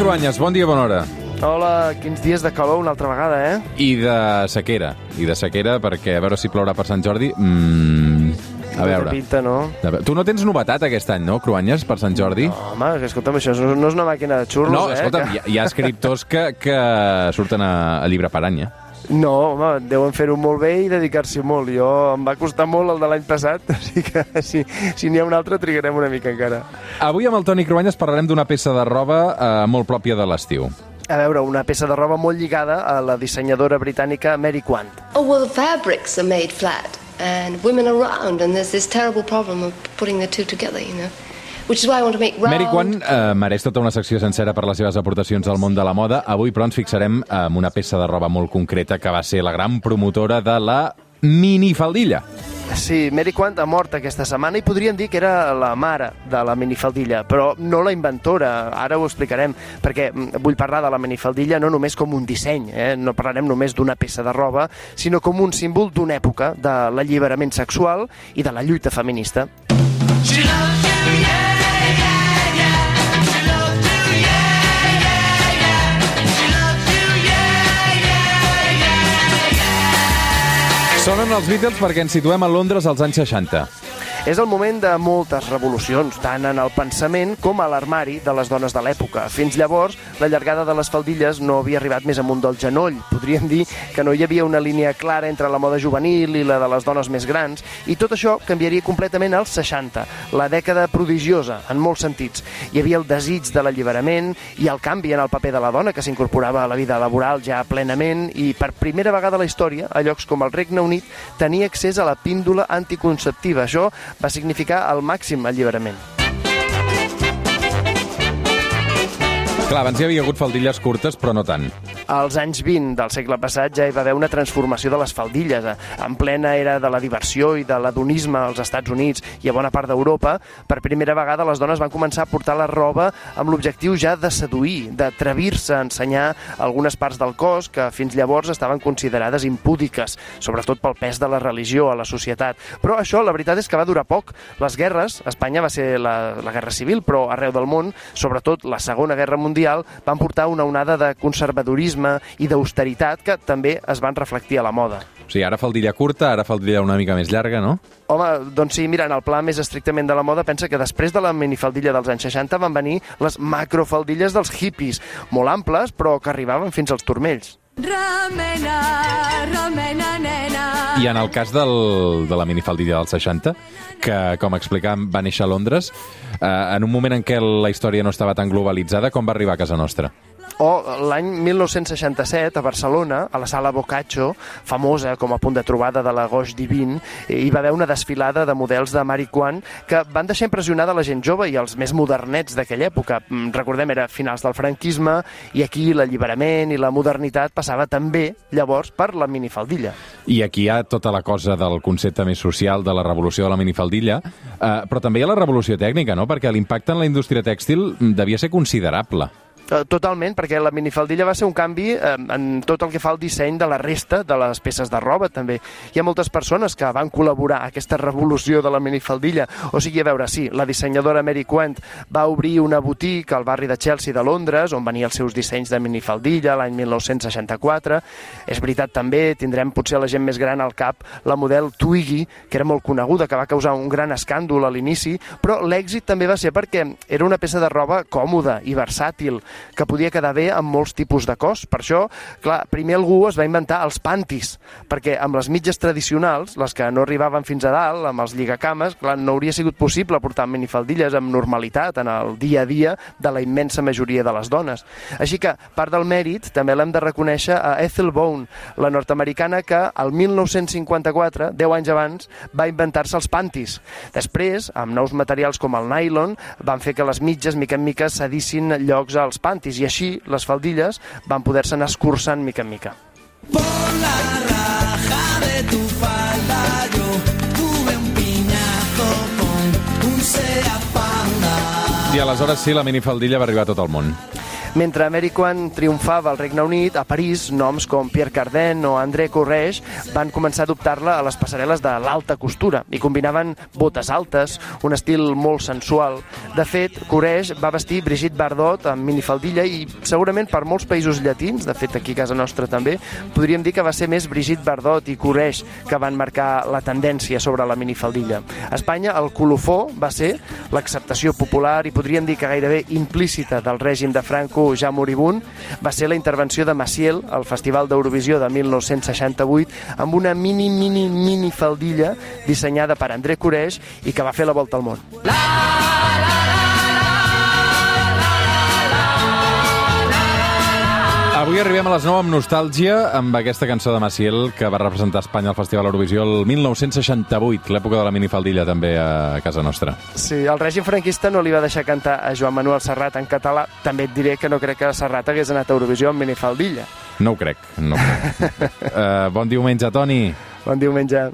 Cruanyes, bon dia, bona hora. Hola, quins dies de calor una altra vegada, eh? I de sequera. I de sequera perquè a veure si plourà per Sant Jordi. Mm, a veure. No pinta, no? Veure. Tu no tens novetat aquest any, no, Cruanyes, per Sant Jordi? No, home, que escolta'm, això no, no és una màquina de xurros, no eh? escolta'm, que... hi, ha- hi ha escriptors que, que surten a, a llibre per any, eh? No, home, deuen fer-ho molt bé i dedicar-s'hi molt. Jo em va costar molt el de l'any passat, així que si, si n'hi ha un altre trigarem una mica encara. Avui amb el Toni Cruanyes parlarem d'una peça de roba eh, molt pròpia de l'estiu. A veure, una peça de roba molt lligada a la dissenyadora britànica Mary Quant. Oh, well, the fabrics are made flat, and women are round, and there's this terrible problem of putting the two together, you know. Which is why I want to make round. Mary Quan eh, mereix tota una secció sencera per les seves aportacions al món de la moda. Avui, però, ens fixarem en una peça de roba molt concreta que va ser la gran promotora de la minifaldilla. Sí, Mary Quant ha mort aquesta setmana i podríem dir que era la mare de la minifaldilla, però no la inventora, ara ho explicarem, perquè mm, vull parlar de la minifaldilla no només com un disseny, eh? no parlarem només d'una peça de roba, sinó com un símbol d'una època, de l'alliberament sexual i de la lluita feminista. Sonen els Beatles perquè ens situem a Londres als anys 60. És el moment de moltes revolucions, tant en el pensament com a l'armari de les dones de l'època. Fins llavors, la llargada de les faldilles no havia arribat més amunt del genoll. Podríem dir que no hi havia una línia clara entre la moda juvenil i la de les dones més grans, i tot això canviaria completament als 60, la dècada prodigiosa, en molts sentits. Hi havia el desig de l'alliberament i el canvi en el paper de la dona que s'incorporava a la vida laboral ja plenament i per primera vegada a la història, a llocs com el Regne Unit, tenia accés a la píndola anticonceptiva. Això va significar el màxim alliberament. Clar, abans hi havia hagut faldilles curtes, però no tant. Als anys 20 del segle passat ja hi va haver una transformació de les faldilles. En plena era de la diversió i de l'adonisme als Estats Units i a bona part d'Europa, per primera vegada les dones van començar a portar la roba amb l'objectiu ja de seduir, d'atrevir-se a ensenyar algunes parts del cos que fins llavors estaven considerades impúdiques, sobretot pel pes de la religió a la societat. Però això, la veritat és que va durar poc. Les guerres, Espanya va ser la, la guerra civil, però arreu del món, sobretot la Segona Guerra Mundial, van portar una onada de conservadorisme i d'austeritat que també es van reflectir a la moda. O sigui, ara faldilla curta, ara faldilla una mica més llarga, no? Home, doncs sí, mira, en el pla més estrictament de la moda, pensa que després de la minifaldilla dels anys 60 van venir les macrofaldilles dels hippies, molt amples, però que arribaven fins als turmells. Ramena, ramena, nena. I en el cas del, de la minifaldilla dels 60, que, com explicàvem, va néixer a Londres, eh, en un moment en què la història no estava tan globalitzada, com va arribar a casa nostra? O l'any 1967, a Barcelona, a la sala Boccaccio, famosa com a punt de trobada de la Gauche Divine, hi va haver una desfilada de models de Mary Quant que van deixar impressionada la gent jove i els més modernets d'aquella època. Mm, Recordem, era finals del franquisme i aquí l'alliberament i la modernitat passava també, llavors, per la minifaldilla. I aquí hi ha tota la cosa del concepte més social de la revolució de la minifaldilla, eh, però també hi ha la revolució tècnica, no? Perquè l'impacte en la indústria tèxtil devia ser considerable. Eh, Totalment, perquè la minifaldilla va ser un canvi eh, en tot el que fa el disseny de la resta de les peces de roba, també. Hi ha moltes persones que van col·laborar a aquesta revolució de la minifaldilla. O sigui, a veure, sí, la dissenyadora Mary Quant va obrir una botiga al barri de Chelsea de Londres, on venien els seus dissenys de minifaldilla l'any 1964. És veritat, també, tindrem potser la gent més gran al cap la model Twiggy, que era molt coneguda, que va causar un gran escàndol a l'inici, però l'èxit també va ser perquè era una peça de roba còmoda i versàtil, que podia quedar bé amb molts tipus de cos. Per això, clar, primer algú es va inventar els pantis, perquè amb les mitges tradicionals, les que no arribaven fins a dalt, amb els lligacames, clar, no hauria sigut possible portar minifaldilles amb normalitat en el dia a dia de la immensa majoria de les dones. Així que part del mèrit també l'hem de reconèixer a Ethel Bone, la nord-americana que el 1954, 10 anys abans, va inventar-se els pantis. Després, amb nous materials com el nylon, van fer que les mitges, mica en mica, cedissin llocs als pantis i així les faldilles van poder-se anar escurçant mica en mica. I aleshores sí, la minifaldilla va arribar a tot el món. Mentre American triomfava al Regne Unit, a París, noms com Pierre Cardin o André Courrèges van començar a adoptar-la a les passarel·les de l'alta costura i combinaven botes altes, un estil molt sensual. De fet, Courrèges va vestir Brigitte Bardot amb minifaldilla i segurament per molts països llatins, de fet aquí a casa nostra també, podríem dir que va ser més Brigitte Bardot i Courrèges que van marcar la tendència sobre la minifaldilla. A Espanya el colofó va ser l'acceptació popular i podríem dir que gairebé implícita del règim de Franco ja moribund va ser la intervenció de Maciel al Festival d'Eurovisió de 1968 amb una mini, mini, mini faldilla dissenyada per André Coureix i que va fer la volta al món. Avui arribem a les 9 amb nostàlgia amb aquesta cançó de Maciel que va representar Espanya al Festival Eurovisió el 1968, l'època de la minifaldilla també a casa nostra. Sí, el règim franquista no li va deixar cantar a Joan Manuel Serrat en català. També et diré que no crec que Serrat hagués anat a Eurovisió amb minifaldilla. No ho crec, no ho crec. uh, bon diumenge, Toni. Bon diumenge.